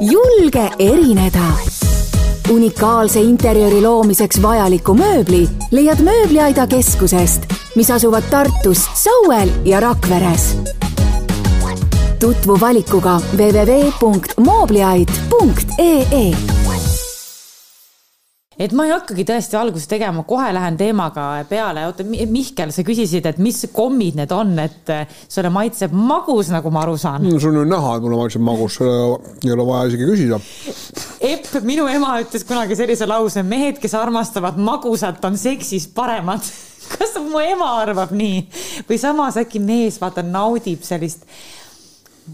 julge erineda. unikaalse interjööri loomiseks vajaliku mööbli leiad Mööbliaida keskusest, mis asuvad Tartus, Sauel ja Rakveres. tutvu valikuga www.moobliaid.ee et ma ei hakkagi tõesti algust tegema, kohe lähen teemaga peale. oota, Mihkel, sa küsisid, et mis kommid need on, et äh, sulle maitseb magus, nagu ma aru saan mm,. sul on näha, et mulle maitseb magus, ei ole vaja isegi küsida. Epp, minu ema ütles kunagi sellise lause, mehed, kes armastavad magusat, on seksis paremad kas mu ema arvab nii või samas äkki mees vaata naudib sellist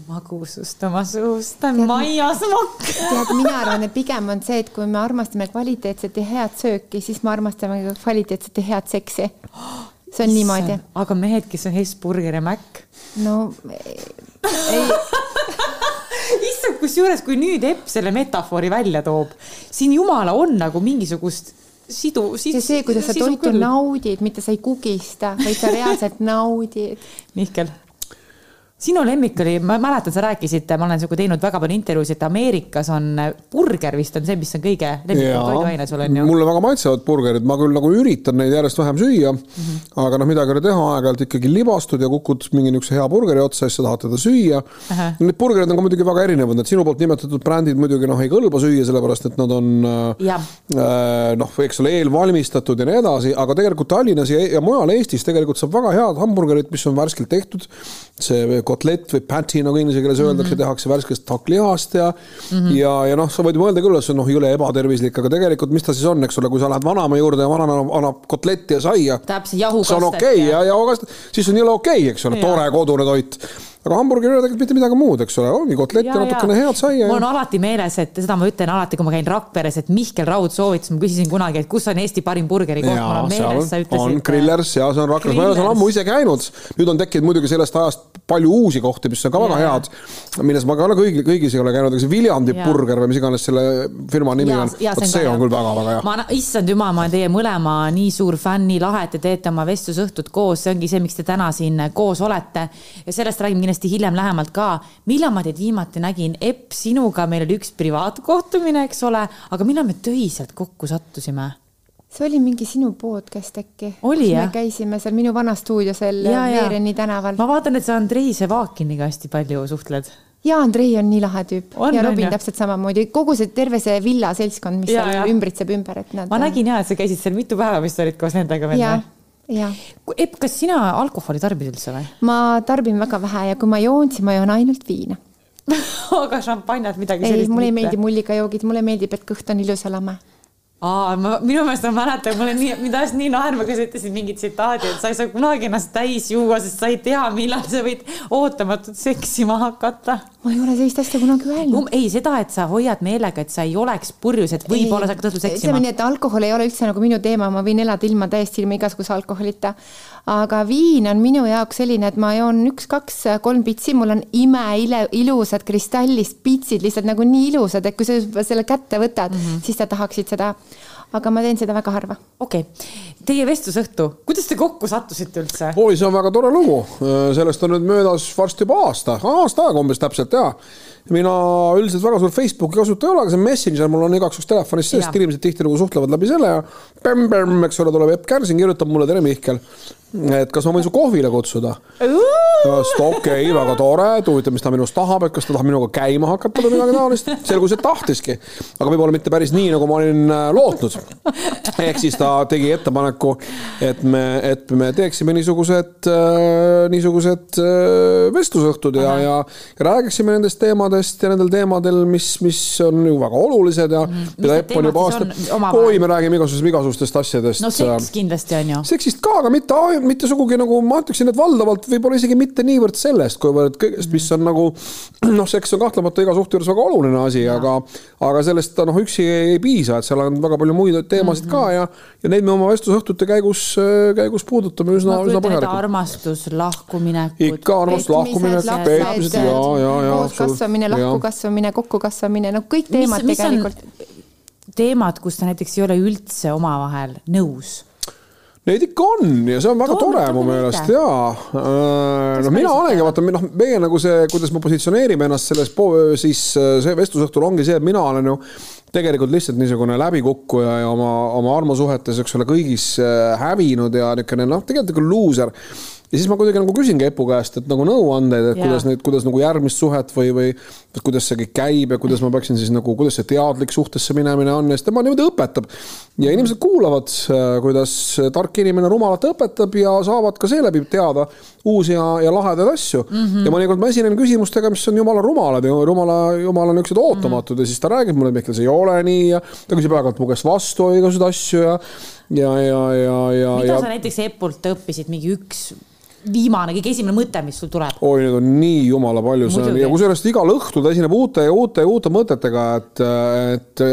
magusust oma suust, on maiasmokk. tead, mina arvan, et pigem on see, et kui me armastame kvaliteetset ja head sööki, siis me armastame ka kvaliteetset ja head seksi. see on niimoodi. aga mehed, kes on Hesburger ja Mac? no ei issand, kusjuures, kui nüüd Epp selle metafoori välja toob, siin jumala on nagu mingisugust sidu, sidu. see, see, kuidas sa toitu naudid, mitte sa ei kugista, vaid sa reaalselt naudid. Mihkel sinu lemmik oli, ma mäletan, sa rääkisid, ma olen sinuga teinud väga palju intervjuusid, Ameerikas on burger vist on see, mis on kõige lemmikum toiduaine sul on ju. mulle väga maitsevad burgerid, ma küll nagu üritan neid järjest vähem süüa mm, -hmm. aga noh, midagi ei ole teha, aeg-ajalt ikkagi libastud ja kukud mingi niisuguse hea burgeri otsa ja siis sa tahad teda süüa uh. -huh. Need burgerid on ka muidugi väga erinevad, need sinu poolt nimetatud brändid muidugi noh, ei kõlba süüa, sellepärast et nad on äh, noh, eks ole, eelvalmistatud ja nii edasi, aga tegelikult Tallinnas ja, ja mujal Eestis tegelikult saab väga head hamburgerit, mis on värskelt tehtud. See kotlett või patty, nagu inglise keeles öeldakse mm, -hmm. tehakse värskest hakklihast ja mm -hmm. ja, ja noh, sa võid mõelda küll, et see on noh, jõle ebatervislik, aga tegelikult, mis ta siis on, eks ole, kui sa lähed vanaema juurde ja vanaema annab kotletti ja saia. täpselt, jahukastet. see on okei okay, ja, ja jahukastet, siis on jõle okei okay,, eks ole, tore kodune toit aga hamburger ei ole tegelikult mitte midagi muud, eks ole, ongi kotlett ja, ja natukene head saia. mul on alati meeles, et seda ma ütlen alati, kui ma käin Rakveres, et Mihkel Raud soovitas, ma küsisin kunagi, et kus on Eesti parim burgerikoht, mul on meeles, sa ütlesid. on Grillers ja see on Rakveres, ma ei ole seal ammu ise käinud. nüüd on tekkinud muidugi sellest ajast palju uusi kohti, mis on ka väga head, milles ma ka kõigi, kõigis ei ole käinud, aga see Viljandi ja. burger või mis iganes selle firma nimi ja, on, vot see on küll väga-väga hea. ma, issand jumal, ma olen teie mõlema nii suur fänn, nii lahe, et te teete oma vestlusõhtut koos, see ongi see, miks te täna siin koos olete. ja sellest räägime kindlasti hiljem lähemalt ka. millal ma teid viimati nägin, Epp, sinuga meil oli üks privaatkohtumine, eks ole, aga millal me töiselt kokku sattusime? see oli mingi sinu podcast äkki. oli jah? me käisime seal minu vana stuudio seal Veereni tänaval. ma vaatan, et sa Andrei Sevakiniga hästi palju suhtled ja Andrei on nii lahe tüüp on, ja Robin on, täpselt samamoodi, kogu see terve see villa seltskond, mis ja, seal ja. ümbritseb ümber, et nad. ma nägin ja, et sa käisid seal mitu päeva vist olid koos nendega veel? Epp, kas sina alkoholi tarbid üldse või? ma tarbin väga vähe ja kui ma joon, siis ma joon ainult viina aga šampanjat, midagi ei, sellist? mulle ei meeldi mullikajoogid, mulle meeldib, et kõht on ilus ja lame aa, ma minu meelest ma mäletan, mul on nii, mind ajas nii naerma, kui sa ütlesid mingi tsitaadi, et sa ei saa kunagi ennast täis juua, sest sa ei tea, millal sa võid ootamatult seksima hakata. ma ei ole sellist asja kunagi öelnud. ei, seda, et sa hoiad meelega, et sa ei oleks purjus, et võib-olla sa hakkad õhtul seksima. ütleme nii, et alkohol ei ole üldse nagu minu teema, ma võin elada ilma täiesti ilma igasuguse alkoholita. aga viin on minu jaoks selline, et ma joon üks-kaks-kolm pitsi, mul on ime ilusad kristallist pitsid, lihtsalt nagu nii ilusad, et kui sa selle kätte võtad mm, -hmm. siis sa tahaksid seda aga ma teen seda väga harva. okei okay., teie vestlusõhtu, kuidas te kokku sattusite üldse? oi, see on väga tore lugu, sellest on nüüd möödas varsti juba aasta, aasta aega umbes täpselt ja mina üldiselt väga suur Facebooki kasutaja ei ole, aga see Messenger mul on igaks juhuks telefonis sees, inimesed tihtilugu suhtlevad läbi selle ja pämm-pämm, eks ole, tuleb Epp Kärsing, kirjutab mulle, tere Mihkel et kas ma võin su kohvile kutsuda. okei väga tore, et huvitav, mis ta minust tahab, et kas ta tahab minuga käima hakata või midagi taolist. selgus, et tahtiski, aga võib-olla mitte päris nii, nagu ma olin äh, lootnud. ehk siis ta tegi ettepaneku, et me, et me teeksime niisugused äh,, niisugused äh, vestlusõhtud ja, ja, ja räägiksime nendest teemadest ja nendel teemadel, mis, mis on ju väga olulised ja mm, mida Epp on juba aastaid. oi, me räägime igasugustest, igasugustest asjadest. no seks kindlasti on ju. seksist ka, aga mitte mitte sugugi nagu ma ütleksin, et valdavalt võib-olla isegi mitte niivõrd sellest, kuivõrd kõigest, mis on nagu noh, seks on kahtlemata iga suhte juures väga oluline asi, aga, aga sellest noh, üksi ei, ei piisa, et seal on väga palju muid teemasid mm -hmm. ka ja, ja neid me oma vestlusõhtute käigus, käigus puudutame üsna, üsna põhjalikult. armastus, lahkuminekud. ikka armastus, lahkuminek, peetmised ja, ja, ja. koos kasvamine, lahku kasvamine, kokku kasvamine, no kõik teemad mis, mis tegelikult. teemad, kus te näiteks ei ole üldse omavahel nõus Neid ikka on ja see on väga tore mu meelest jaa. no mina olengi, vaata, noh, meie nagu see, kuidas me positsioneerime ennast selles, siis äh, see vestlusõhtul ongi see, et mina olen ju tegelikult lihtsalt niisugune läbikukkuja ja oma, oma armusuhetes, eks ole, kõigis äh, hävinud ja niisugune noh, tegelikult nagu luuser ja siis ma kuidagi nagu küsingi Epu käest, et nagu nõuandeid, et Jaa. kuidas neid, kuidas nagu järgmist suhet või, või kuidas see kõik käib ja kuidas ma peaksin siis nagu, kuidas see teadlik suhtesse minemine on ja siis tema niimoodi õpetab. ja inimesed kuulavad, kuidas tark inimene rumalat õpetab ja saavad ka seeläbi teada uusi ja, ja lahedaid asju mm. -hmm. ja mõnikord ma esinen küsimustega, mis on jumala rumalad ja jumala, jumala niisugused ootamatud mm -hmm. ja siis ta räägib mulle, et Mihkel, see ei ole nii ja ta küsib aeg-ajalt mu käest vastu igasuguseid asju ja, ja, ja, ja, ja, mida ja sa näiteks Epult õppisid, mingi üks viimane, kõige esimene mõte, mis sul tuleb? oi, neid on nii jumala palju, see on ja kusjuures igal õhtul ta esineb uute ja uute ja uute mõtetega, et, et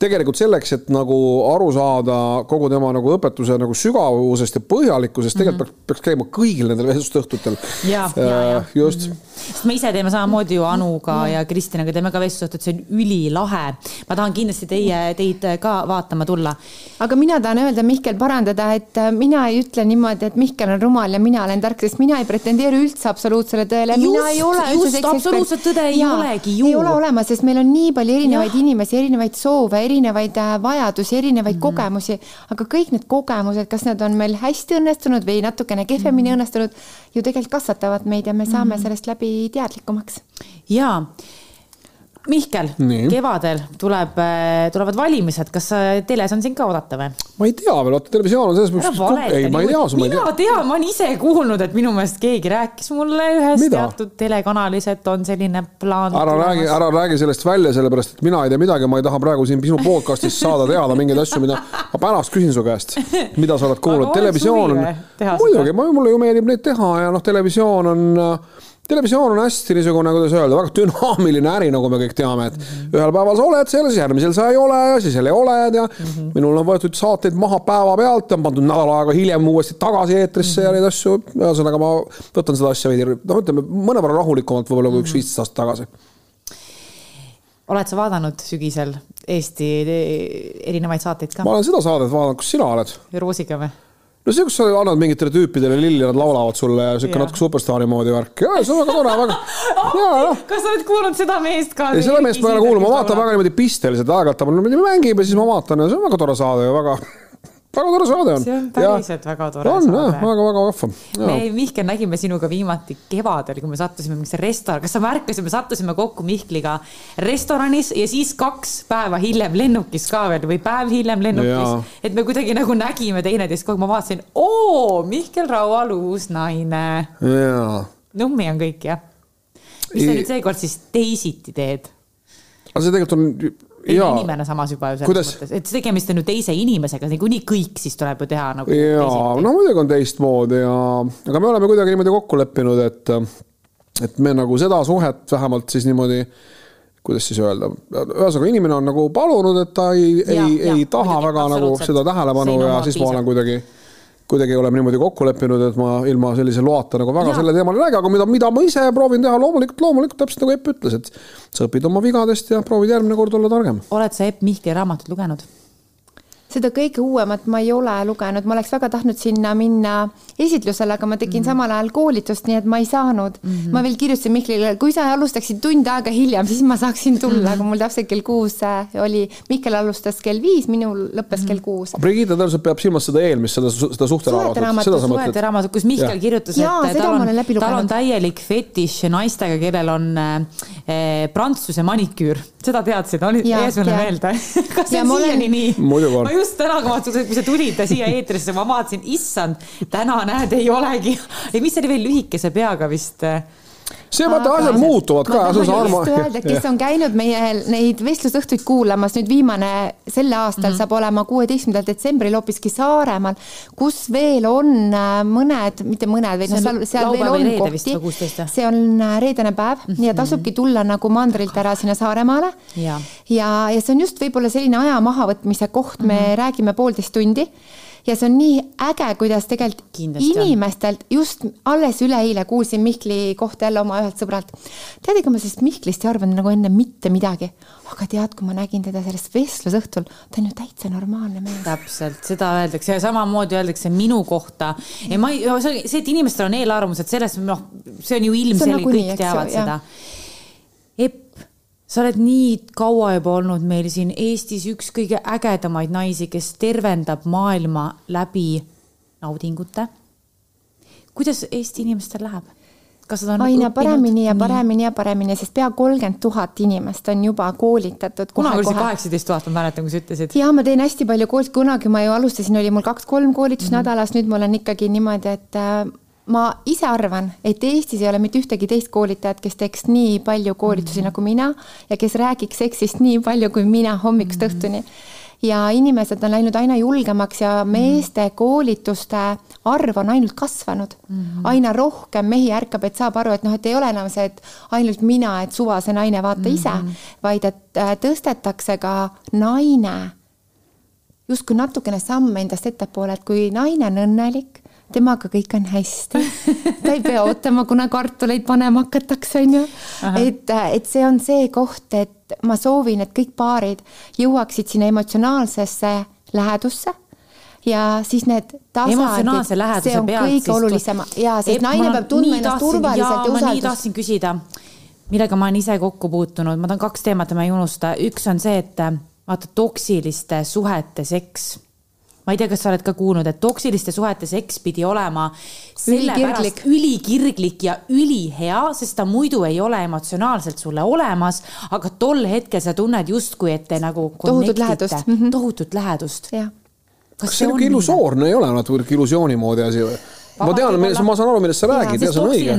tegelikult selleks, et nagu aru saada kogu tema nagu õpetuse nagu sügavusest ja põhjalikkusest, tegelikult peaks, peaks käima kõigil nendel vestlusõhtutel. Mhm. Ja, ja, ja. just. sest me ise teeme samamoodi ju Anuga ja Kristinaga teeme ka vestlusõhtut, see on ülilahe. ma tahan kindlasti teie, teid ka vaatama tulla. aga mina tahan öelda, Mihkel, parandada, et äh, mina ei ütle niimoodi, et Mihkel on rumal ja mina olen tark, sest mina ei pretendeeri üldse absoluutsele tõele. mina ei Just, ole just, absoluutset tõde ei Jaa, olegi ju. ei ole olemas, sest meil on nii palju erinevaid Jah. inimesi, erinevaid soove, erinevaid äh, vajadusi, erinevaid mm -hmm. kogemusi, aga kõik need kogemused, kas need on meil hästi õnnestunud või natukene kehvemini mm -hmm. õnnestunud, ju tegelikult kasvatavad meid ja me saame mm -hmm. sellest läbi teadlikumaks. ja Mihkel kevadel tuleb, tulevad valimised, kas äh, teles on sind ka oodata või? ma ei tea veel, vaata televisioon on selles mõttes, ei, ma ei tea, mina tea. tean, ma olen ise kuulnud, et minu meelest keegi rääkis mulle ühes Mida? teatud telekanalis, et on selline plaan. ära räägi, ära räägi sellest välja, sellepärast et mina ei tea midagi, ma ei taha praegu siin sinu podcast'is saada teada mingeid asju, mida ma pärast küsin su käest, mida sa oled kuulnud. televisioon on muidugi, mulle ju meeldib neid teha ja noh, televisioon on televisioon on hästi niisugune, kuidas öelda, väga dünaamiline äri, nagu me kõik teame, et ühel päeval sa oled selles, järgmisel sa ei ole ja siis jälle oled ja minul on võetud saateid maha päevapealt ja on pandud nädal aega hiljem uuesti tagasi eetrisse ja neid asju. ühesõnaga, ma võtan seda asja veidi, noh, ütleme mõnevõrra rahulikumalt võib-olla kui üks viisteist aastat tagasi. oled sa vaadanud sügisel Eesti erinevaid saateid ka? ma olen seda saadet vaadanud, kus sina oled? Roosiga või? No see, kus sa annad mingitele tüüpidele lilli nad laulavad sulle siuke natuke superstaari moodi värk see on väga tore, väga. ja, noh. kas sa oled kuulnud seda meest ka? ei, selle meest ma ei ole kuulnud, ma vaatan väga niimoodi pisteliselt, aeg-ajalt ta mul niimoodi mängib ja siis ma vaatan ja see on väga tore saade ja väga, väga tore saade on. see on päriselt väga tore on jah, saade. väga, väga vahva. me Mihkel nägime sinuga viimati kevadel, kui me sattusime mingisse restorani, kas sa märkasid, me sattusime kokku Mihkliga restoranis ja siis kaks päeva hiljem lennukis ka veel või päev hiljem lennukis. et me kuidagi nagu nägime teineteist kogu aeg, ma vaatasin, oo, Mihkel Raual uus naine. nummi on kõik jah. mis sa nüüd seekord siis teisiti teed? aga see tegelikult on, inimene samas juba ju selles Kuidas? mõttes, et tegemist on ju teise inimesega, niikuinii kõik siis tuleb ju teha nagu teisiti. no muidugi on teistmoodi ja, aga me oleme kuidagi niimoodi kokku leppinud, et, et me nagu seda suhet vähemalt siis niimoodi kuidas siis öelda, ühesõnaga inimene on nagu palunud, et ta ei, ei, ei taha muidugi, väga nagu seda tähelepanu ja siis ma olen kuidagi, kuidagi oleme niimoodi kokku leppinud, et ma ilma sellise loata nagu väga Jaa. selle teemal ei räägi, aga mida, mida ma ise proovin teha loomulikult, loomulikult täpselt nagu Epp ütles, et sa õpid oma vigadest ja proovid järgmine kord olla targem. oled sa Epp Mihkli raamatut lugenud? Seda kõige uuemat ma ei ole lugenud, ma oleks väga tahtnud sinna minna esitlusele, aga ma tegin mm -hmm. samal ajal koolitust, nii et ma ei saanud mm. -hmm. ma veel kirjutasin Mihklile, kui sa alustaksid tund aega hiljem, siis ma saaksin tulla mm, -hmm. aga mul täpselt kell kuus äh, oli, Mihkel alustas kell viis, minul lõppes mm -hmm. kell kuus. Brigitte tõenäoliselt peab silmas seda eelmist, seda, seda suhteraamatut, Suheteraamatut, kus Mihkel Jah. kirjutas, et seda tal on tal on täielik fetiš naistega, kellel on äh, prantsuse maniküür. seda teadsid, oli, sulle jaa. meelde? kas see Ja on siiani nii? Muidugi on. Ma just täna kavatsusin, kui sa tulid siia eetrisse, ma vaatasin, issand, täna näed, ei olegi. ei, mis see oli veel lühikese peaga vist? See vaata, asjad muutuvad ka, arma just. öelda, kes on käinud meie neid vestlusõhtuid kuulamas, nüüd viimane sel aastal mm -hmm. saab olema kuueteistkümnendal detsembril hoopiski Saaremaal, kus veel on äh, mõned, mitte mõned, vaid See noh, on seal, seal veel on kohti või 16, jah?. see on äh, reedene päev mm, -hmm. et tasubki tulla nagu mandrilt ära sinna Saaremaale. Jaa. ja, ja see on just võib-olla selline aja mahavõtmise koht, me mm -hmm. räägime poolteist tundi ja see on nii äge, kuidas tegelikult Kindlasti on. inimestelt just alles üleeile kuulsin Mihkli kohta jälle oma ühelt sõbralt. tead, ega ma sellest Mihklist ei arvanud nagu enne mitte midagi, aga tead, kui ma nägin teda sellest vestlusõhtul, ta on ju täitsa normaalne mees. täpselt, seda öeldakse ja samamoodi öeldakse minu kohta ja ma ei, see, et inimestel on eelarvamused sellest, noh, see on ju ilmselge, nagunii, kõik ju, teavad jah. seda. Epp, sa oled nii kaua juba olnud meil siin Eestis üks kõige ägedamaid naisi, kes tervendab maailma läbi naudingute. kuidas Eesti inimestel läheb? kas nad on aina paremini ja paremini ja paremini, sest pea kolmkümmend tuhat inimest on juba koolitatud kunagi oli see kaheksateist tuhat, ma mäletan, kui sa ütlesid. ja ma teen hästi palju koolitusi, kunagi ma ju alustasin, oli mul kaks-kolm koolitust mm -hmm. nädalas, nüüd mul on ikkagi niimoodi, et äh, ma ise arvan, et Eestis ei ole mitte ühtegi teist koolitajat, kes teeks nii palju koolitusi mm. -hmm. nagu mina ja kes räägiks seksist nii palju kui mina hommikust mm -hmm. õhtuni. ja inimesed on läinud aina julgemaks ja Mhm. meeste koolituste arv on ainult kasvanud mm. -hmm. aina rohkem mehi ärkab, et saab aru, et noh, et ei ole enam see, et ainult mina, et suva see naine, vaata mm -hmm. ise, vaid et äh, tõstetakse ka naine justkui natukene samm endast ettepoole, et kui naine on õnnelik, temaga kõik on hästi. ta ei pea ootama, kuna kartuleid panema hakatakse, onju. et, et see on see koht, et ma soovin, et kõik paarid jõuaksid sinna emotsionaalsesse lähedusse ja siis need läheduse see on pealt kõige olulisem ja Epp, naine peab tundma ennast turvaliselt ja ma nii usaldust. tahtsin küsida, millega ma olen ise kokku puutunud, ma tahan kaks teemat ma ei unusta, üks on see, et äh, vaata toksiliste suhete seks. Ma ei tea, kas sa oled ka kuulnud, et toksiliste suhete seks pidi olema sellepärast ülikirglik ja ülihea, sest ta muidu ei ole emotsionaalselt sulle olemas, aga tol hetkel sa tunned justkui, et te nagu Tohutut lähedust. Mhm. tohutut lähedust. jah kas see niisugune illusoorne ei ole natuke illusiooni moodi asi või? ma tean, ma saan aru, millest sa räägid ja sest see on õige.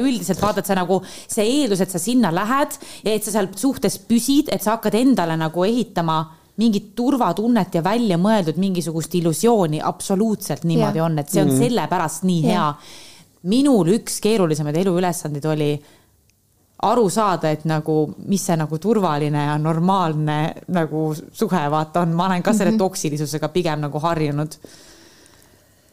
üleüldiselt vaatad sa nagu see eeldus, et sa sinna lähed ja et sa seal suhtes püsid, et sa hakkad endale nagu ehitama mingit turvatunnet ja välja mõeldud mingisugust illusiooni, absoluutselt niimoodi Jah. on, et see on Mhm. sellepärast nii hea Jah. minul üks keerulisemaid eluülesandeid oli aru saada, et nagu, mis see nagu turvaline ja normaalne nagu suhe vaata on, ma olen ka selle toksilisusega pigem nagu harjunud.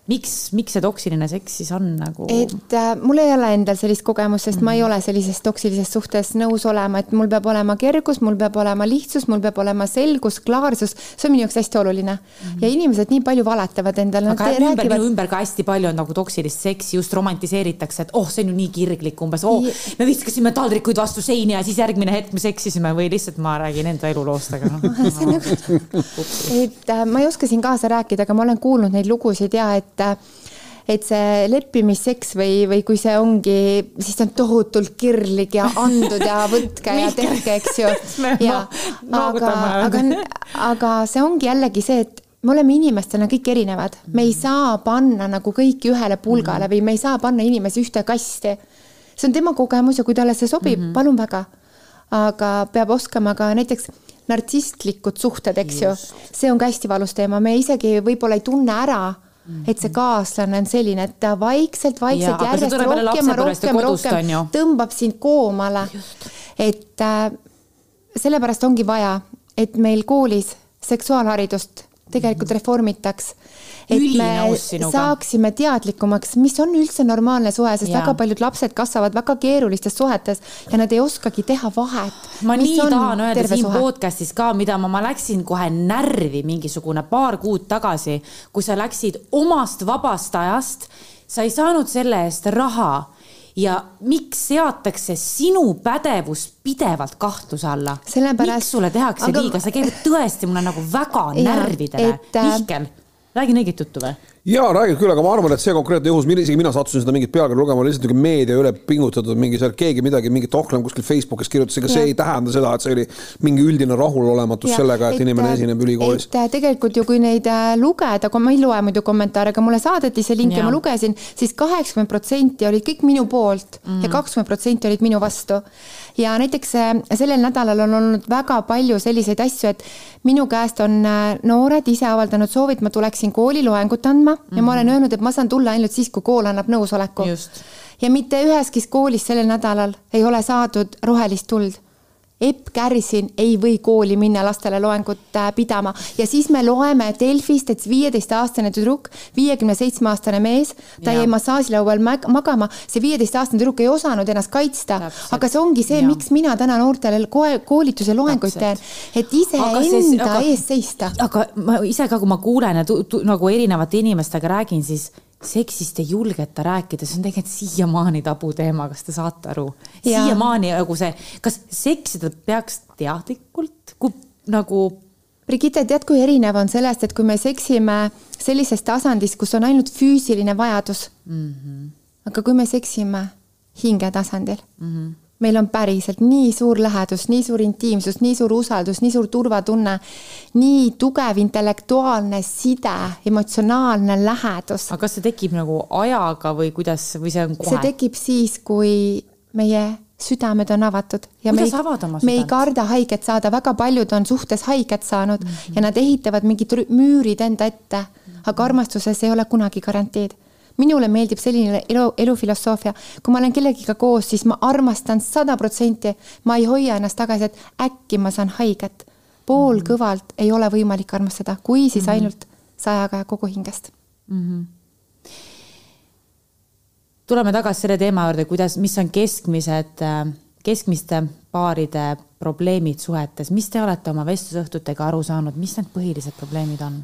Miks, miks see toksiline seks siis on nagu? et äh, mul ei ole endal sellist kogemust, sest mm -hmm. ma ei ole sellises toksilises suhtes nõus olema, et mul peab olema kergus, mul peab olema lihtsus, mul peab olema selgus, klaarsus, see on minu jaoks hästi oluline mm. -hmm. ja inimesed nii palju valetavad endale. aga ümber, minu ümber ka hästi palju on nagu toksilist seksi just romantiseeritakse, et oh, see on ju nii kirglik umbes, oh, me viskasime taldrikuid vastu seina ja siis järgmine hetk me seksisime või lihtsalt ma räägin enda eluloost, aga noh. nagu, et äh, ma ei oska siin kaasa rääkida, aga ma olen kuulnud neid lugusid ja et äh, et see leppimisseks või, või kui see ongi, siis on tohutult kirglik ja andud ja võtke ja tehke, eks ju. ja aga, aga, aga see ongi jällegi see, et me oleme inimestena kõik erinevad, me ei saa panna nagu kõiki ühele pulgale või me ei saa panna inimesi ühte kasti. see on tema kogemus ja kui talle see sobib mm, -hmm. palun väga. aga peab oskama ka näiteks nartsistlikud suhted, eks ju, see on ka hästi valus teema, me isegi võib-olla ei tunne ära et see kaaslane on selline, et ta vaikselt, vaikselt Jaa, aga see järjest rohkem rohkem, rohkem tõmbab sind koomale. et äh, sellepärast ongi vaja, et meil koolis seksuaalharidust tegelikult reformitaks. et me Ülinõus sinuga. saaksime teadlikumaks, mis on üldse normaalne suhe, sest Jaa. väga paljud lapsed kasvavad väga keerulistes suhetes ja nad ei oskagi teha vahet. ma nii tahan öelda siin suhe. podcast'is ka, mida ma, ma läksin kohe närvi mingisugune paar kuud tagasi, kui sa läksid omast vabast ajast, sa ei saanud selle eest raha ja miks seatakse sinu pädevus pidevalt kahtluse alla? Sellepärast- miks sulle tehakse aga- liiga, see käib tõesti mulle nagu väga Jaa, närvidele. et, äh, Mihkel, räägin õiget juttu või? Jaa, räägib küll, aga ma arvan, et see konkreetne juhus, isegi mina sattusin seda mingit pealkirja lugema, lihtsalt niisugune meedia üle pingutatud, mingi seal keegi midagi, mingi tohklem kuskil Facebookis kirjutas, ega see Jah. ei tähenda seda, et see oli mingi üldine rahulolematus Jah, sellega, et inimene esineb ülikoolis. et äh, tegelikult ju, kui neid äh, lugeda, kui ma ei loe muidu kommentaare, aga mulle saadeti see link ja, ja ma lugesin, siis kaheksakümmend protsenti olid kõik minu poolt mm. ja kakskümmend protsenti olid minu vastu. Ja näiteks äh, sellel nädalal on olnud väga palju selliseid asju, et minu käest on äh, noored ise avaldanud soovi, et ma tuleksin kooli loengut andma mm. ja ma olen öelnud, et ma saan tulla ainult siis, kui kool annab nõusoleku. Ja mitte üheski koolis sellel nädalal ei ole saadud rohelist tuld Epp Kärsin ei või kooli minna lastele loengut äh, pidama. Ja siis me loeme Delfist, et viieteistaastane tüdruk, viiekümne seitsme aastane mees, ta jäi massaažilaual magama, see viieteistaastane tüdruk ei osanud ennast kaitsta, aga see ongi see, miks mina täna noortele ja loenguid teen, et iseenda eest seista. aga ma ise ka, kui ma kuulen ja nagu erinevate inimestega räägin, siis seksist ei julgeta rääkida, see on tegelikult siiamaani tabuteema, kas te saate aru? siiamaani nagu see, kas seksida peaks teadlikult, kui nagu Brigitte, tead, kui erinev on sellest, et kui me seksime sellises tasandis, kus on ainult füüsiline vajadus mm. -hmm. aga kui me seksime hinge tasandil mm, -hmm meil on päriselt nii suur lähedus, nii suur intiimsus, nii suur usaldus, nii suur turvatunne, nii tugev intellektuaalne side, emotsionaalne lähedus. aga kas see tekib nagu ajaga või kuidas, või see on kohe? see tekib siis, kui meie südamed on avatud ja kuidas me ei, me ei karda haiget saada, väga paljud on suhtes haiget saanud mm -hmm. ja nad ehitavad mingid müürid enda ette, aga armastuses ei ole kunagi garantiid minule meeldib selline elu, elufilosoofia, kui ma olen kellegiga koos, siis ma armastan sada protsenti, ma ei hoia ennast tagasi, et äkki ma saan haiget. poolkõvalt mm -hmm. ei ole võimalik armastada, kui siis -hmm. ainult sajaga ja kogu hingest mm. -hmm tuleme tagasi selle teema juurde, kuidas, mis on keskmised, keskmiste paaride probleemid suhetes, mis te olete oma vestlusõhtutega aru saanud, mis need põhilised probleemid on?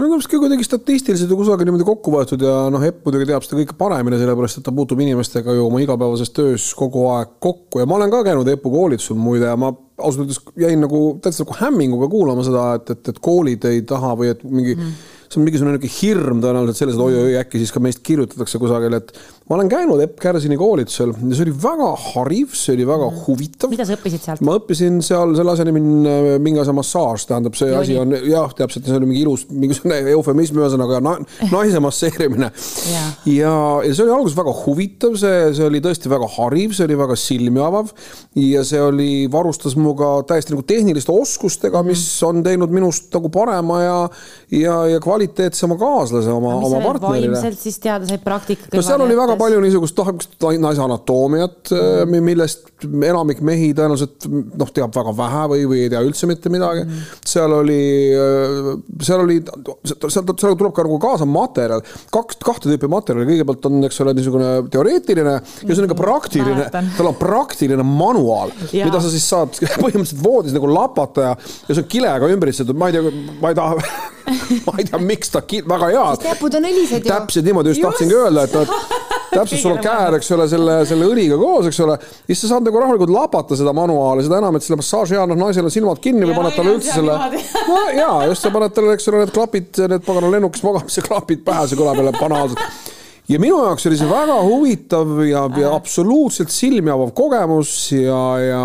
No on vist kuidagi statistiliselt ju kusagil niimoodi kokku võetud ja noh, Epp muidugi teab seda kõike paremini, sellepärast et ta puutub inimestega ju oma igapäevases töös kogu aeg kokku. Ja ma olen ka käinud Epu koolitusel muide ja ma ausalt öeldes jäin nagu täitsa nagu hämminguga kuulama seda, et, et, et koolid ei taha või et mingi mm. see on mingisugune niisugune hirm tõenäoliselt selles, et oi-oi, äkki siis ka meist kirjutatakse kusagil, et ma olen käinud Epp Kärsini koolitusel ja see oli väga hariv, see oli väga mm. huvitav. mida sa õppisid sealt? ma õppisin seal selle asja nimi on mingi asja massaaž, tähendab, see Joni. asi on jah, täpselt, see oli mingi ilus, mingisugune eufemism, ühesõnaga na, naise masseerimine ja, ja, ja see oli alguses väga huvitav, see, see oli tõesti väga hariv, see oli väga silmi avav ja see oli, varustas mu ka täiesti nagu tehniliste oskustega, mis on teinud minust nagu parema ja, ja, ja kvaliteetsema kaaslase oma, oma partnerile. vaimselt siis teada said praktika. no seal oli väga palju niisugust noh, naise anatoomiat mm., millest enamik mehi tõenäoliselt noh, teab väga vähe või, või ei tea üldse mitte midagi mm.. seal oli, seal oli, seal tuleb ka nagu kaasa materjal, kaks, kahte tüüpi materjali, kõigepealt on, eks ole, niisugune teoreetiline ja siis on ka praktiline, tal on praktiline manuaal, mida sa siis saad põhimõtteliselt voodis nagu lapata ja, ja see on kilega ümbritsetud, ma ei tea, ma ei taha ma ei tea, miks ta väga hea. näpud on õlised ju. täpselt niimoodi just, just. tahtsingi öelda, et, et täpselt sul on käär, eks ole, selle, selle õliga koos, eks ole. siis sa saad nagu rahulikult lapata seda manuaali, seda enam, et selle massaaži ajal noh, naisel on silmad kinni või paned talle üldse selle. no ja just sa paned talle, eks ole, need klapid, need pagana lennukis magamise klapid pähe, see kõlab jälle banaalselt ja minu jaoks oli see väga huvitav ja, ja absoluutselt silmi avav kogemus ja, ja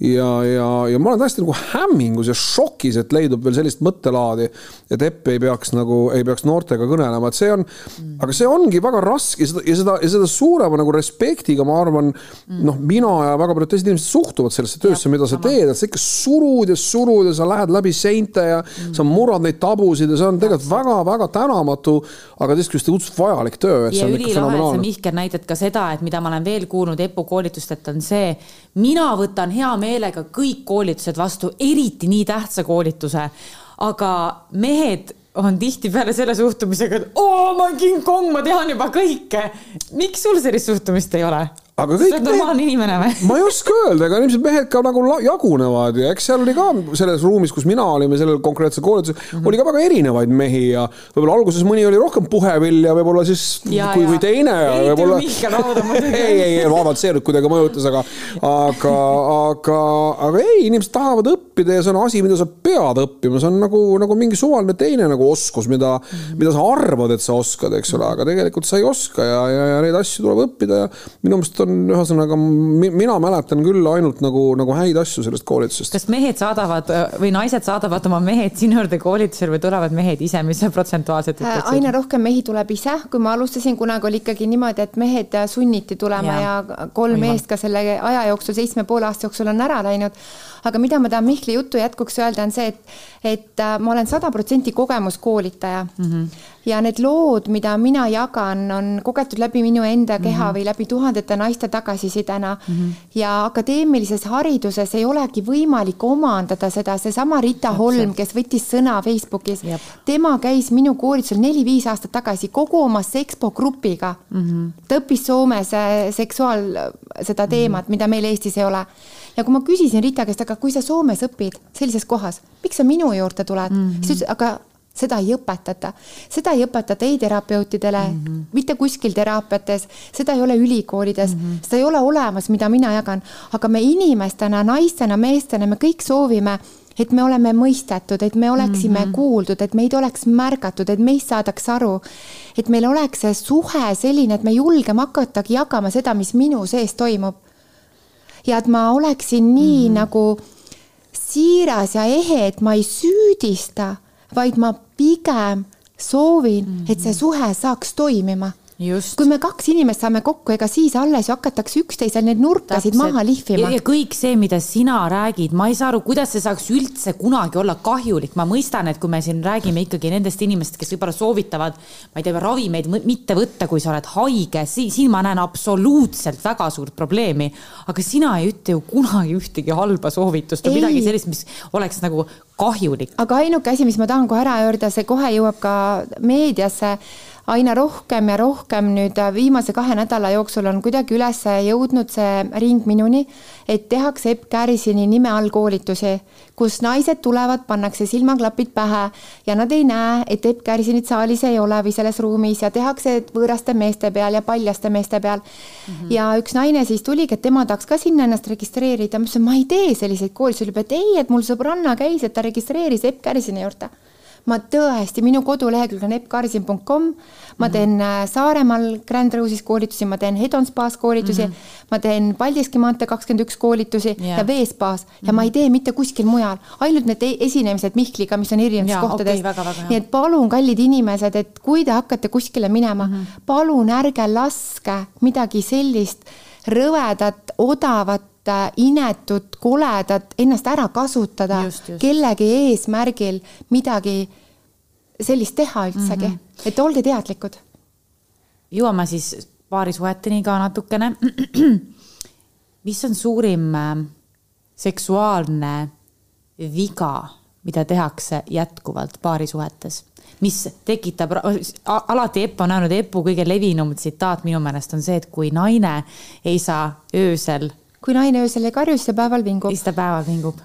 ja, ja, ja ma olen täiesti nagu hämmingus ja šokis, et leidub veel sellist mõttelaadi, et Epp ei peaks nagu, ei peaks noortega kõnelema, et see on mm., aga see ongi väga raske ja seda, ja seda, ja seda suurema nagu respektiga, ma arvan mm., noh, mina ja väga paljud teised inimesed suhtuvad sellesse töösse, mida sa teed, et sa ikka surud ja surud ja sa lähed läbi seinte ja mm. sa murrad neid tabusid ja see on tegelikult väga-väga tänamatu, aga teisest küljest õudselt vajalik töö. ja ülilahe, sa Mihkel näitad ka seda, et mida ma olen veel kuulnud EPU koolitustelt, on see, mina võtan hea meelega kõik koolitused vastu, eriti nii tähtsa koolituse. aga mehed on tihtipeale selle suhtumisega, et oo, ma olen King Kong, ma tean juba kõike. miks sul sellist suhtumist ei ole? Aga kõik normaalne inimene või? ma ei oska öelda, ega ilmselt mehed ka nagu jagunevad ja eks seal oli ka selles ruumis, kus mina olime sellel konkreetsel koolitusel mm, -hmm. oli ka väga erinevaid mehi ja võib-olla alguses mõni oli rohkem puhevill ja võib-olla siis ja, kui, või teine. võib-olla. ei, ei, ei, vabalt see nüüd kuidagi mõjutas, aga, aga, aga, aga ei, inimesed tahavad õppida ja see on asi, mida sa pead õppima, see on nagu, nagu mingi suvaline teine nagu oskus, mida mm, -hmm. mida sa arvad, et sa oskad, eks ole, aga tegelikult sa ei oska ja, ja, ja neid asju tuleb õppida ja minu meelest on ühesõnaga, mina mäletan küll ainult nagu, nagu häid asju sellest koolitusest. kas mehed saadavad või naised saadavad oma mehed sinu juurde koolitusel või tulevad mehed ise, mis sa protsentuaalselt ütled? Äh, aina rohkem mehi tuleb ise, kui ma alustasin, kunagi oli ikkagi niimoodi, et mehed sunniti tulema ja, ja kolm meest ka selle aja jooksul, seitsme poole aasta jooksul on ära läinud aga mida ma tahan Mihkli jutu jätkuks öelda, on see, et, et äh, ma olen sada protsenti kogemuskoolitaja mm. -hmm. ja need lood, mida mina jagan, on kogetud läbi minu enda keha mm -hmm. või läbi tuhandete naiste tagasisidena mm. -hmm. ja akadeemilises hariduses ei olegi võimalik omandada seda, seesama Rita Holm, kes võttis sõna Facebookis, tema käis minu koolitusel neli-viis aastat tagasi kogu oma Sexpo grupiga mm. -hmm. ta õppis Soomes äh, seksuaal seda teemat mm, -hmm. mida meil Eestis ei ole ja kui ma küsisin Rita käest, aga kui sa Soomes õpid sellises kohas, miks sa minu juurde tuled mm, -hmm. siis ta ütles, aga seda ei õpetata, seda ei õpetata ei terapeutidele mm, -hmm. mitte kuskil teraapiates, seda ei ole ülikoolides mm, -hmm. seda ei ole olemas, mida mina jagan, aga me inimestena, naistena, meestena, me kõik soovime et me oleme mõistetud, et me oleksime mm -hmm. kuuldud, et meid oleks märgatud, et meist saadaks aru. et meil oleks see suhe selline, et me julgeme hakatagi jagama seda, mis minu sees toimub. ja et ma oleksin nii mm -hmm. nagu siiras ja ehe, et ma ei süüdista, vaid ma pigem soovin mm, -hmm. et see suhe saaks toimima Just. kui me kaks inimest saame kokku, ega siis alles ju hakatakse üksteisel neid nurkasid Täpselt. maha lihvima. ja kõik see, mida sina räägid, ma ei saa aru, kuidas see saaks üldse kunagi olla kahjulik, ma mõistan, et kui me siin räägime ikkagi nendest inimestest, kes võib-olla soovitavad, ma ei tea, ravimeid mitte võtta, kui sa oled haige, siin ma näen absoluutselt väga suurt probleemi. aga sina ei ütle ju kunagi ühtegi halba soovitust või midagi sellist, mis oleks nagu kahjulik. aga ainuke asi, mis ma tahan kohe ära öelda, see kohe jõuab ka meediasse aina rohkem ja rohkem nüüd äh, viimase kahe nädala jooksul on kuidagi üles jõudnud see ring minuni, et tehakse Epp Kärisini nime all koolitusi, kus naised tulevad, pannakse silmaklapid pähe ja nad ei näe, et Epp Kärisinit saalis ei ole või selles ruumis ja tehakse võõraste meeste peal ja paljaste meeste peal mm. -hmm. ja üks naine siis tuligi, et tema tahaks ka sinna ennast registreerida, ma ütlesin, ma ei tee selliseid koolitusi, ütleb, et ei, et mul sõbranna käis, et ta registreeris Epp Kärisini juurde ma tõesti, minu kodulehekülg on eppkarsin.com, ma teen mm -hmm. Saaremaal Grand Rose'is koolitusi, ma teen Hedon spaas koolitusi mm, -hmm. ma teen Paldiski maantee kakskümmend üks koolitusi yeah. ja Veespaas mm -hmm. ja ma ei tee mitte kuskil mujal, ainult need e-, esinemised Mihkliga, mis on erinevates kohtades okay,. nii et palun, kallid inimesed, et kui te hakkate kuskile minema mm, -hmm. palun ärge laske midagi sellist rõvedat, odavat äh, inetut, koledat, ennast ära kasutada just, just. kellegi eesmärgil midagi sellist teha üldsegi mm, -hmm. et olge teadlikud. jõuame siis paarisuheteni ka natukene. mis on suurim äh, seksuaalne viga, mida tehakse jätkuvalt paarisuhetes? mis tekitab, alati Epp on öelnud, Epu kõige levinum tsitaat minu meelest on see, et kui naine ei saa öösel kui naine öösel ei karju, siis ta päeval vingub. siis ta päeval vingub.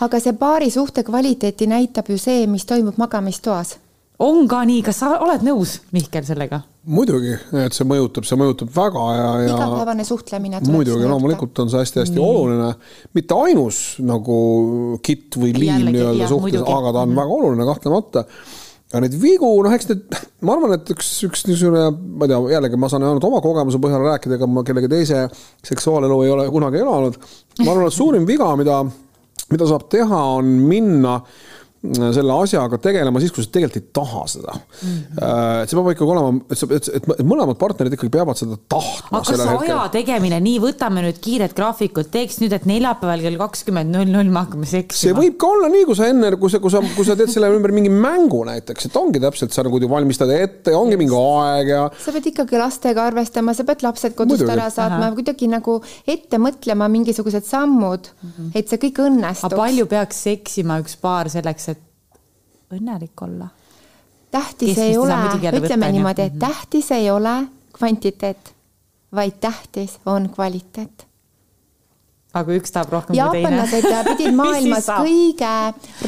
aga see paari suhte kvaliteeti näitab ju see, mis toimub magamistoas. on ka nii, kas sa oled nõus, Mihkel, sellega? muidugi, et see mõjutab, see mõjutab väga ja, ja. igapäevane suhtlemine. muidugi, loomulikult on see hästi-hästi oluline, mitte ainus nagu kitt või liim nii-öelda suhtes, aga ta on mm -hmm. väga oluline kahtlemata ja neid vigu, noh, eks need, ma arvan, et üks, üks niisugune, ma ei tea, jällegi ma saan ainult oma kogemuse põhjal rääkida, ega ma kellegi teise seksuaalelu ei ole kunagi elanud. ma arvan, et suurim viga, mida, mida saab teha, on minna äh, selle asjaga tegelema siis, kui sa tegelikult ei taha seda mm. -hmm. et see peab ikkagi olema, et sa, et, et, et mõlemad partnerid ikkagi peavad seda tahtma. aga kas aja hetkel. tegemine, nii võtame nüüd kiired graafikud, teeks nüüd, et neljapäeval kell kakskümmend null null me hakkame seksima. see võib ka olla nii, kui sa enne, kui sa, kui sa, kui sa teed selle ümber mingi mängu näiteks, et ongi täpselt, sa nagu valmistad ette ja ongi mingi aeg ja. sa pead ikkagi lastega arvestama, sa pead lapsed kodust Muidugi. ära saatma, kuidagi nagu ette mõtlema mingisugused sammud mm, -hmm. et see kõik õnnestuks. palju peaks seksima üks paar selleks, õnnelik olla. tähtis ei ole, ütleme niimoodi, et mhm. tähtis ei ole kvantiteet, vaid tähtis on kvaliteet aga kui üks tahab rohkem kui teine. jaapanlased pidid maailmas kõige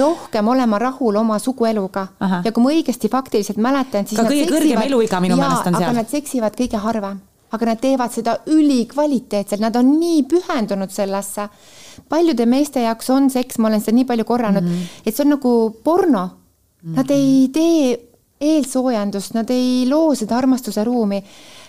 rohkem olema rahul oma sugueluga Aha. ja kui ma õigesti faktiliselt mäletan, siis. ka kõige seksivad, kõrgem eluiga minu meelest on seal. aga nad seksivad kõige harvem, aga nad teevad seda ülikvaliteetselt, nad on nii pühendunud sellesse. paljude meeste jaoks on seks, ma olen seda nii palju korranud mm, -hmm. et see on nagu porno Nad ei tee eelsoojendust, nad ei loo seda armastuse ruumi.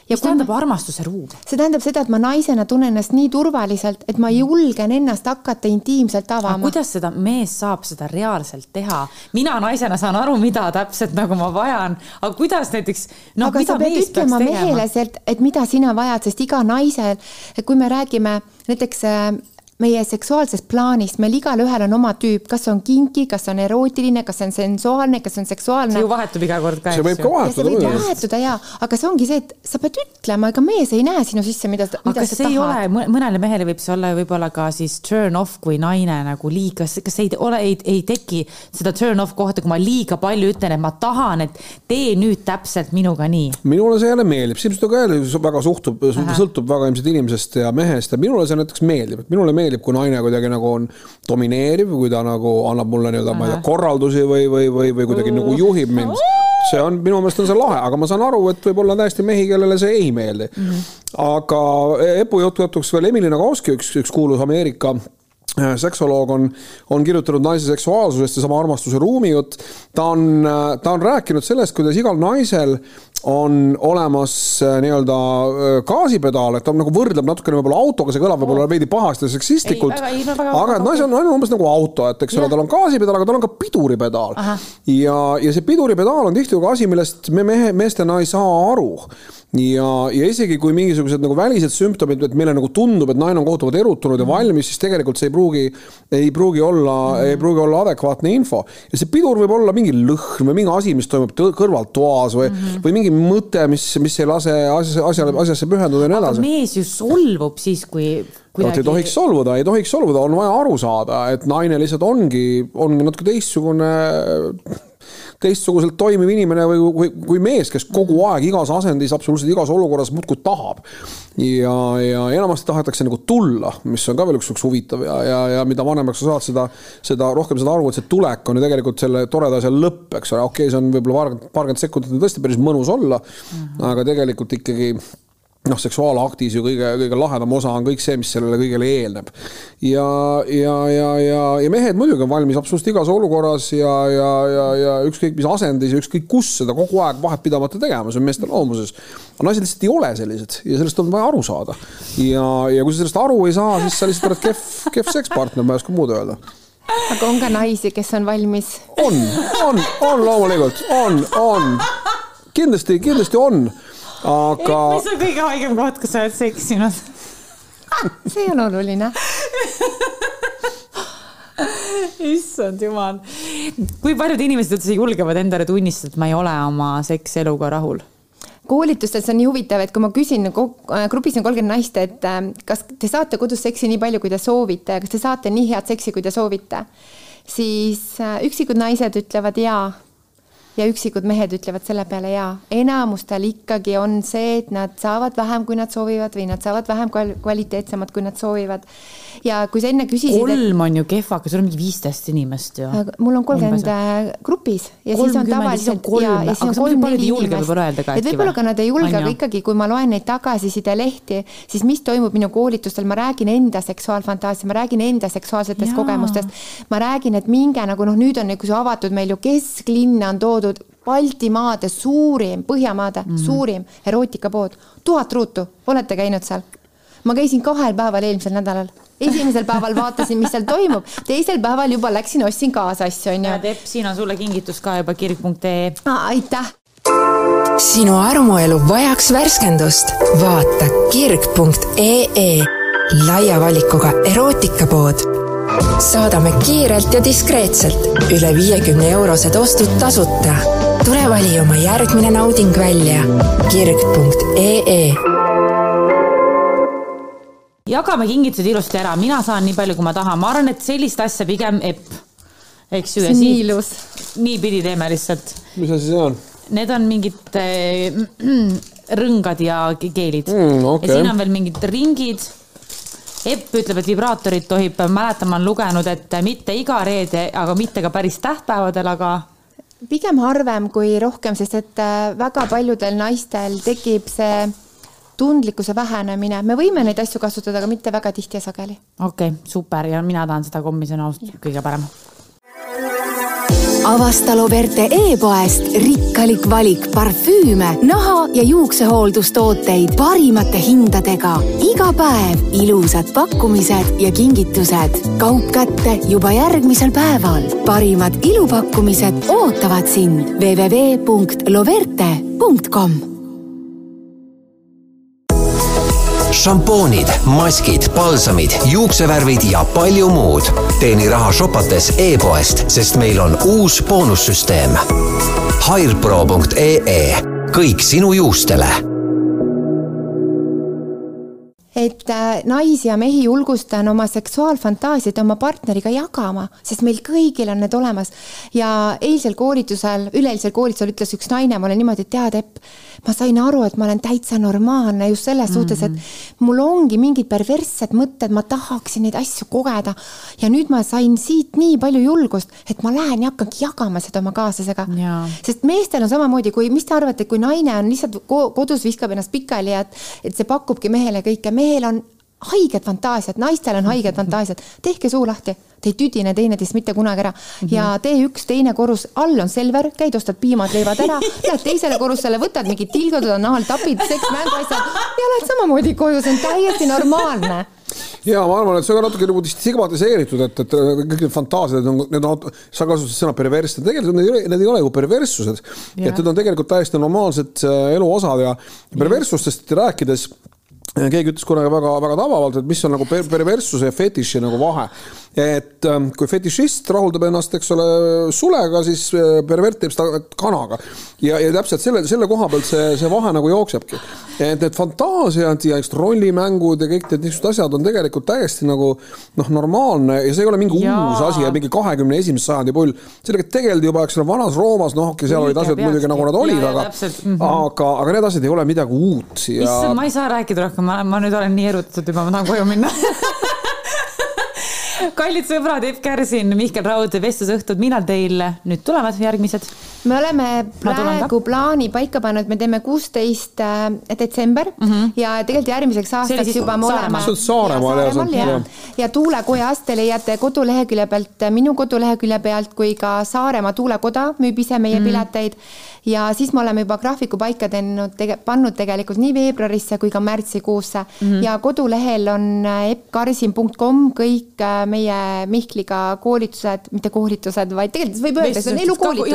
mis tähendab armastuse ruum? see tähendab seda, et ma naisena tunnen ennast nii turvaliselt, et ma julgen ennast hakata intiimselt avama. kuidas seda mees saab seda reaalselt teha? mina naisena saan aru, mida täpselt nagu ma vajan, aga kuidas näiteks no,, aga sa pead ütlema mehele sealt, et mida sina vajad, sest iga naisel, kui me räägime näiteks äh, meie seksuaalsest plaanist, meil igalühel on oma tüüp, kas on kinki, kas on erootiline, kas on sensuaalne, kas on seksuaalne. see ju vahetub iga kord ka, eks ju. see võib ka vahetuda. see võib vahetuda jaa, aga see ongi see, et sa pead ütlema, ega mees ei näe sinu sisse, mida, mida sa tahad. ole, mõnele mehele võib see olla võib-olla ka siis turn off, kui naine nagu liiga, kas ei ole, ei, ei teki seda turn off kohta, kui ma liiga palju ütlen, et ma tahan, et tee nüüd täpselt minuga nii. minule see jälle meeldib, see ilmselt ka jälle väga suhtub, sõltub väga ilmselt inimesest ja mehest ja minule see näiteks meeldib, et minule meeldib meeldib, kui naine kuidagi nagu on domineeriv, kui ta nagu annab mulle nii-öelda, ma ei tea, korraldusi või, või, või, või kuidagi nagu juhib mind. see on, minu meelest on see lahe, aga ma saan aru, et võib-olla on täiesti mehi, kellele see ei meeldi mm. -hmm. aga Epu jutu jutuks veel Emily Nagoski, üks, üks kuulus Ameerika seksoloog on, on kirjutanud naise seksuaalsusest ja sama armastuse ruumijutt. ta on, äh, ta on rääkinud sellest, kuidas igal naisel on olemas äh, nii-öelda äh, gaasipedaal, et ta nagu võrdleb natukene võib-olla autoga, see kõlab võib-olla veidi pahasti ja seksistlikult. aga et naisel on, on umbes nagu auto, et eks ole, tal on gaasipedaal, aga tal on ka piduripedaal. ja, ja see piduripedaal on tihtilugu asi, millest me mehe, meestena ei saa aru ja, ja isegi kui mingisugused nagu välised sümptomid, et meile nagu tundub, et naine on kohutavalt erutunud ja mhm. valmis, siis tegelikult see ei pruugi, ei pruugi olla mm, -hmm. ei pruugi olla adekvaatne info. ja see pidur võib olla mingi lõhn või mingi asi, mis toimub kõrval toas või mm, -hmm. või mingi mõte, mis, mis ei lase asja, asjale, asjasse pühenduda ja nii edasi. mees ju solvub siis, kui kuidagi. ei tohiks solvuda, ei tohiks solvuda, on vaja aru saada, et naine lihtsalt ongi, ongi natuke teistsugune teistsuguselt toimiv inimene või, või kui mees, kes kogu aeg igas asendis, absoluutselt igas olukorras muudkui tahab. ja, ja enamasti tahetakse nagu tulla, mis on ka veel üks, üks huvitav ja, ja, ja mida vanemaks sa saad, seda, seda rohkem saad aru, et see tulek on ju tegelikult selle toreda asja lõpp, eks ole, okei okay,, see on võib-olla paarkümmend sekundit on tõesti päris mõnus olla mm, -hmm. aga tegelikult ikkagi noh, seksuaalaktis ju kõige, kõige lahedam osa on kõik see, mis sellele kõigele eelneb. ja, ja, ja, ja, ja mehed muidugi on valmis absoluutselt igas olukorras ja, ja, ja, ja ükskõik mis asendis ja ükskõik kus seda kogu aeg vahepidamata tegema, see on meeste loomuses. aga naised lihtsalt ei ole sellised ja sellest on vaja aru saada. ja, ja kui sa sellest aru ei saa, siis sa lihtsalt oled kehv, kehv sekspartner, ma ei oska muud öelda aga on ka naisi, kes on valmis? on, on, on loomulikult, on, on. kindlasti, kindlasti on aga. mis on kõige haigem koht, kus sa oled seksinud see on oluline issand jumal. kui paljud inimesed üldse julgevad endale tunnistada, et ma ei ole oma sekseluga rahul? koolitustel see on nii huvitav, et kui ma küsin, äh, grupis on kolmkümmend naist, et äh, kas te saate kodus seksi nii palju, kui te soovite, kas te saate nii head seksi, kui te soovite, siis äh, üksikud naised ütlevad jaa ja üksikud mehed ütlevad selle peale jaa. enamustel ikkagi on see, et nad saavad vähem, kui nad soovivad või nad saavad vähem kvaliteetsemat, kui nad soovivad. Ja kui sa enne küsisid. kolm on ju kehvaka, sul on mingi viisteist inimest ju. mul on kolmkümmend äh, grupis ja 30, siis on tavaliselt ja, ja siis on kolm-neli inimest. et võib-olla ka nad ei julge, aga ikkagi, kui ma loen neid tagasisidelehtedi, siis mis toimub minu koolitustel, ma räägin enda seksuaalfantaasia, ma räägin enda seksuaalsetest Jaa. kogemustest. ma räägin, et minge nagu noh, nüüd on nagu avatud meil ju kesklinna on toodud Baltimaade suurim, Põhjamaade mm -hmm. suurim erootikapood, tuhat ruutu, olete käinud seal? Ma käisin kahel päeval eelmisel nädalal esimesel päeval vaatasin, mis seal toimub, teisel päeval juba läksin, ostsin kaasa asju, onju. Tepp, siin on sulle kingitus ka juba kirg.ee. aitäh. sinu armuelu vajaks värskendust, vaata kirg.ee laia valikuga erootikapood saadame kiirelt ja diskreetselt üle viiekümne eurosed ostud tasuta. tule vali oma järgmine nauding välja kirg.ee jagame kingitused ilusti ära, mina saan nii palju, kui ma tahan, ma arvan, et sellist asja pigem epp, eks ju. see on nii ilus. niipidi teeme lihtsalt. mis asi see on? Need on mingid äh, rõngad ja keelid mm,. Okay. ja siin on veel mingid ringid Epp ütleb, et vibraatorit tohib, mäletan, ma olen lugenud, et mitte iga reede, aga mitte ka päris tähtpäevadel, aga pigem harvem kui rohkem, sest et äh, väga paljudel naistel tekib see tundlikkuse vähenemine, me võime neid asju kasutada, aga mitte väga tihti ja sageli. okei okay,, super ja mina tahan seda kommi, see on ausalt kõige parem avasta Loverte e-poest rikkalik valik parfüüme, naha ja juuksehooldustooteid parimate hindadega. iga päev ilusad pakkumised ja kingitused. kaup kätte juba järgmisel päeval. parimad ilupakkumised ootavad sind www.loverte.com šampoonid, maskid, palsamid, juuksevärvid ja palju muud. teeni raha shopates e-poest, sest meil on uus boonussüsteem. Hairpro.ee, kõik sinu juustele et äh, naisi ja mehi julgustan oma seksuaalfantaasiaid oma partneriga jagama, sest meil kõigil on need olemas. ja eilsel koolitusel, üleeilsel koolitusel ütles üks naine mulle niimoodi, et tead, Epp, ma sain aru, et ma olen täitsa normaalne just selles mm -hmm. suhtes, et mhm. mul ongi mingid perverssed mõtted, ma tahaksin neid asju kogeda. ja nüüd ma sain siit nii palju julgust, et ma lähen ja hakkangi jagama seda oma kaaslasega. sest meestel on samamoodi, kui, mis te arvate, kui naine on lihtsalt kodus, viskab ennast pikali ja et, et see pakubki mehele kõike, mehel on haiged fantaasiad, naistel on haiged fantaasiad, tehke suu lahti, te ei tüdine teineteist mitte kunagi ära. Mm -hmm. ja tee üks teine korrus, all on Selver, käid, ostad piimad, leivad ära, lähed teisele korrusele, võtad mingid tilgud, nahaaltapid, seksmänguasjad ja lähed samamoodi koju, see on täiesti normaalne. Ja ma arvan, et see on natuke nagu stigmatiseeritud, et, et kõik need fantaasiad on, need on, sa kasutasid sõna perverssed, tegelikult need ei ole, need ei ole ju perverssused. et need on tegelikult täiesti normaalsed äh, elu osad ja perverssustest rääkides keegi ütles kunagi väga-väga tabavalt, et mis on nagu per perverssuse ja fetiši nagu vahe et ähm, kui fetišist rahuldab ennast, eks ole, sulega, siis äh, pervert teeb seda kanaga. ja, ja täpselt selle, selle koha pealt see, see vahe nagu jooksebki. et need fantaasiad ja eks rollimängud ja kõik need niisugused asjad on tegelikult täiesti nagu noh, normaalne ja see ei ole mingi Jaa. uus asi ja mingi kahekümne esimese sajandi pull. sellega tegeldi juba, eks ole, vanas Roomas, noh, okei, seal olid asjad muidugi nagu nad olid, aga, aga, aga need asjad ei ole midagi uut ja.... issand, ma ei saa rääkida rohkem, ma, ma nüüd olen nii erutatud juba, ma tahan koju minna kallid sõbrad, Epp Kärsin, Mihkel Raud, vestlusõhtud, millal teil nüüd tulevad järgmised? me oleme praegu plaani paika pannud, me teeme kuusteist äh, detsember mm -hmm. ja tegelikult järgmiseks aastaks juba me oleme. Saaremaal jah? Saaremaal ja, ja Tuulekojast te leiate kodulehekülje pealt, minu kodulehekülje pealt kui ka Saaremaa tuulekoda müüb ise meie mm -hmm. pileteid ja siis me oleme juba graafiku paika teinud, tege-, pannud tegelikult nii veebruarisse kui ka märtsikuusse mm -hmm. ja kodulehel on äh, eppkarsin.com kõik äh, meie Mihkliga koolitused, mitte koolitused, vaid tegelikult võib öelda, see on elukoolitus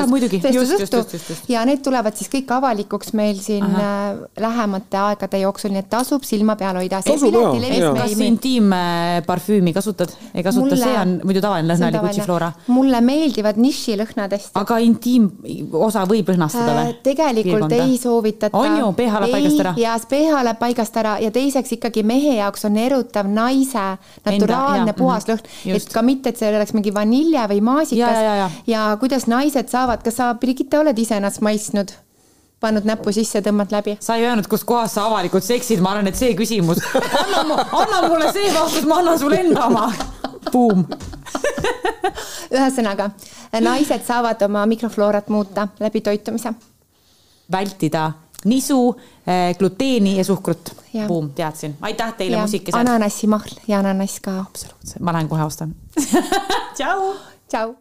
ja need tulevad siis kõik avalikuks meil siin Aha. Äh, lähemate aegade jooksul, nii et tasub silma peal hoida. kas intiimparfüümi kasutad? ei kasuta, see on muidu tavaline lõhna oli Gucci Flora. mulle meeldivad nišilõhnad hästi. aga intiimosa võib lõhnastada või? Äh, tegelikult Piirkonda. ei soovitata. on ju, pH läheb paigast ära? ja pH läheb paigast ära ja teiseks ikkagi mehe jaoks on erutav naise naturaalne Enda, puhas lõhn, et ka mitte, et seal oleks mingi vanilje või maasikas ja, ja, ja. ja kuidas naised saavad, kas sa Brigitte, oled ise ennast maitsnud? pannud näppu sisse, tõmbad läbi? sa ei öelnud, kus kohas sa avalikult seksid, ma arvan, et see küsimus, anna, anna mulle see vastus, ma annan sulle enda oma. Buum. ühesõnaga, naised saavad oma mikrofloorat muuta läbi toitumise. vältida nisu, eh, gluteeni ja suhkrut. Buum, teadsin. aitäh teile, musikesed. ananassimahl ja ananass ka. absoluutselt, ma lähen kohe ostan tšau. tšau.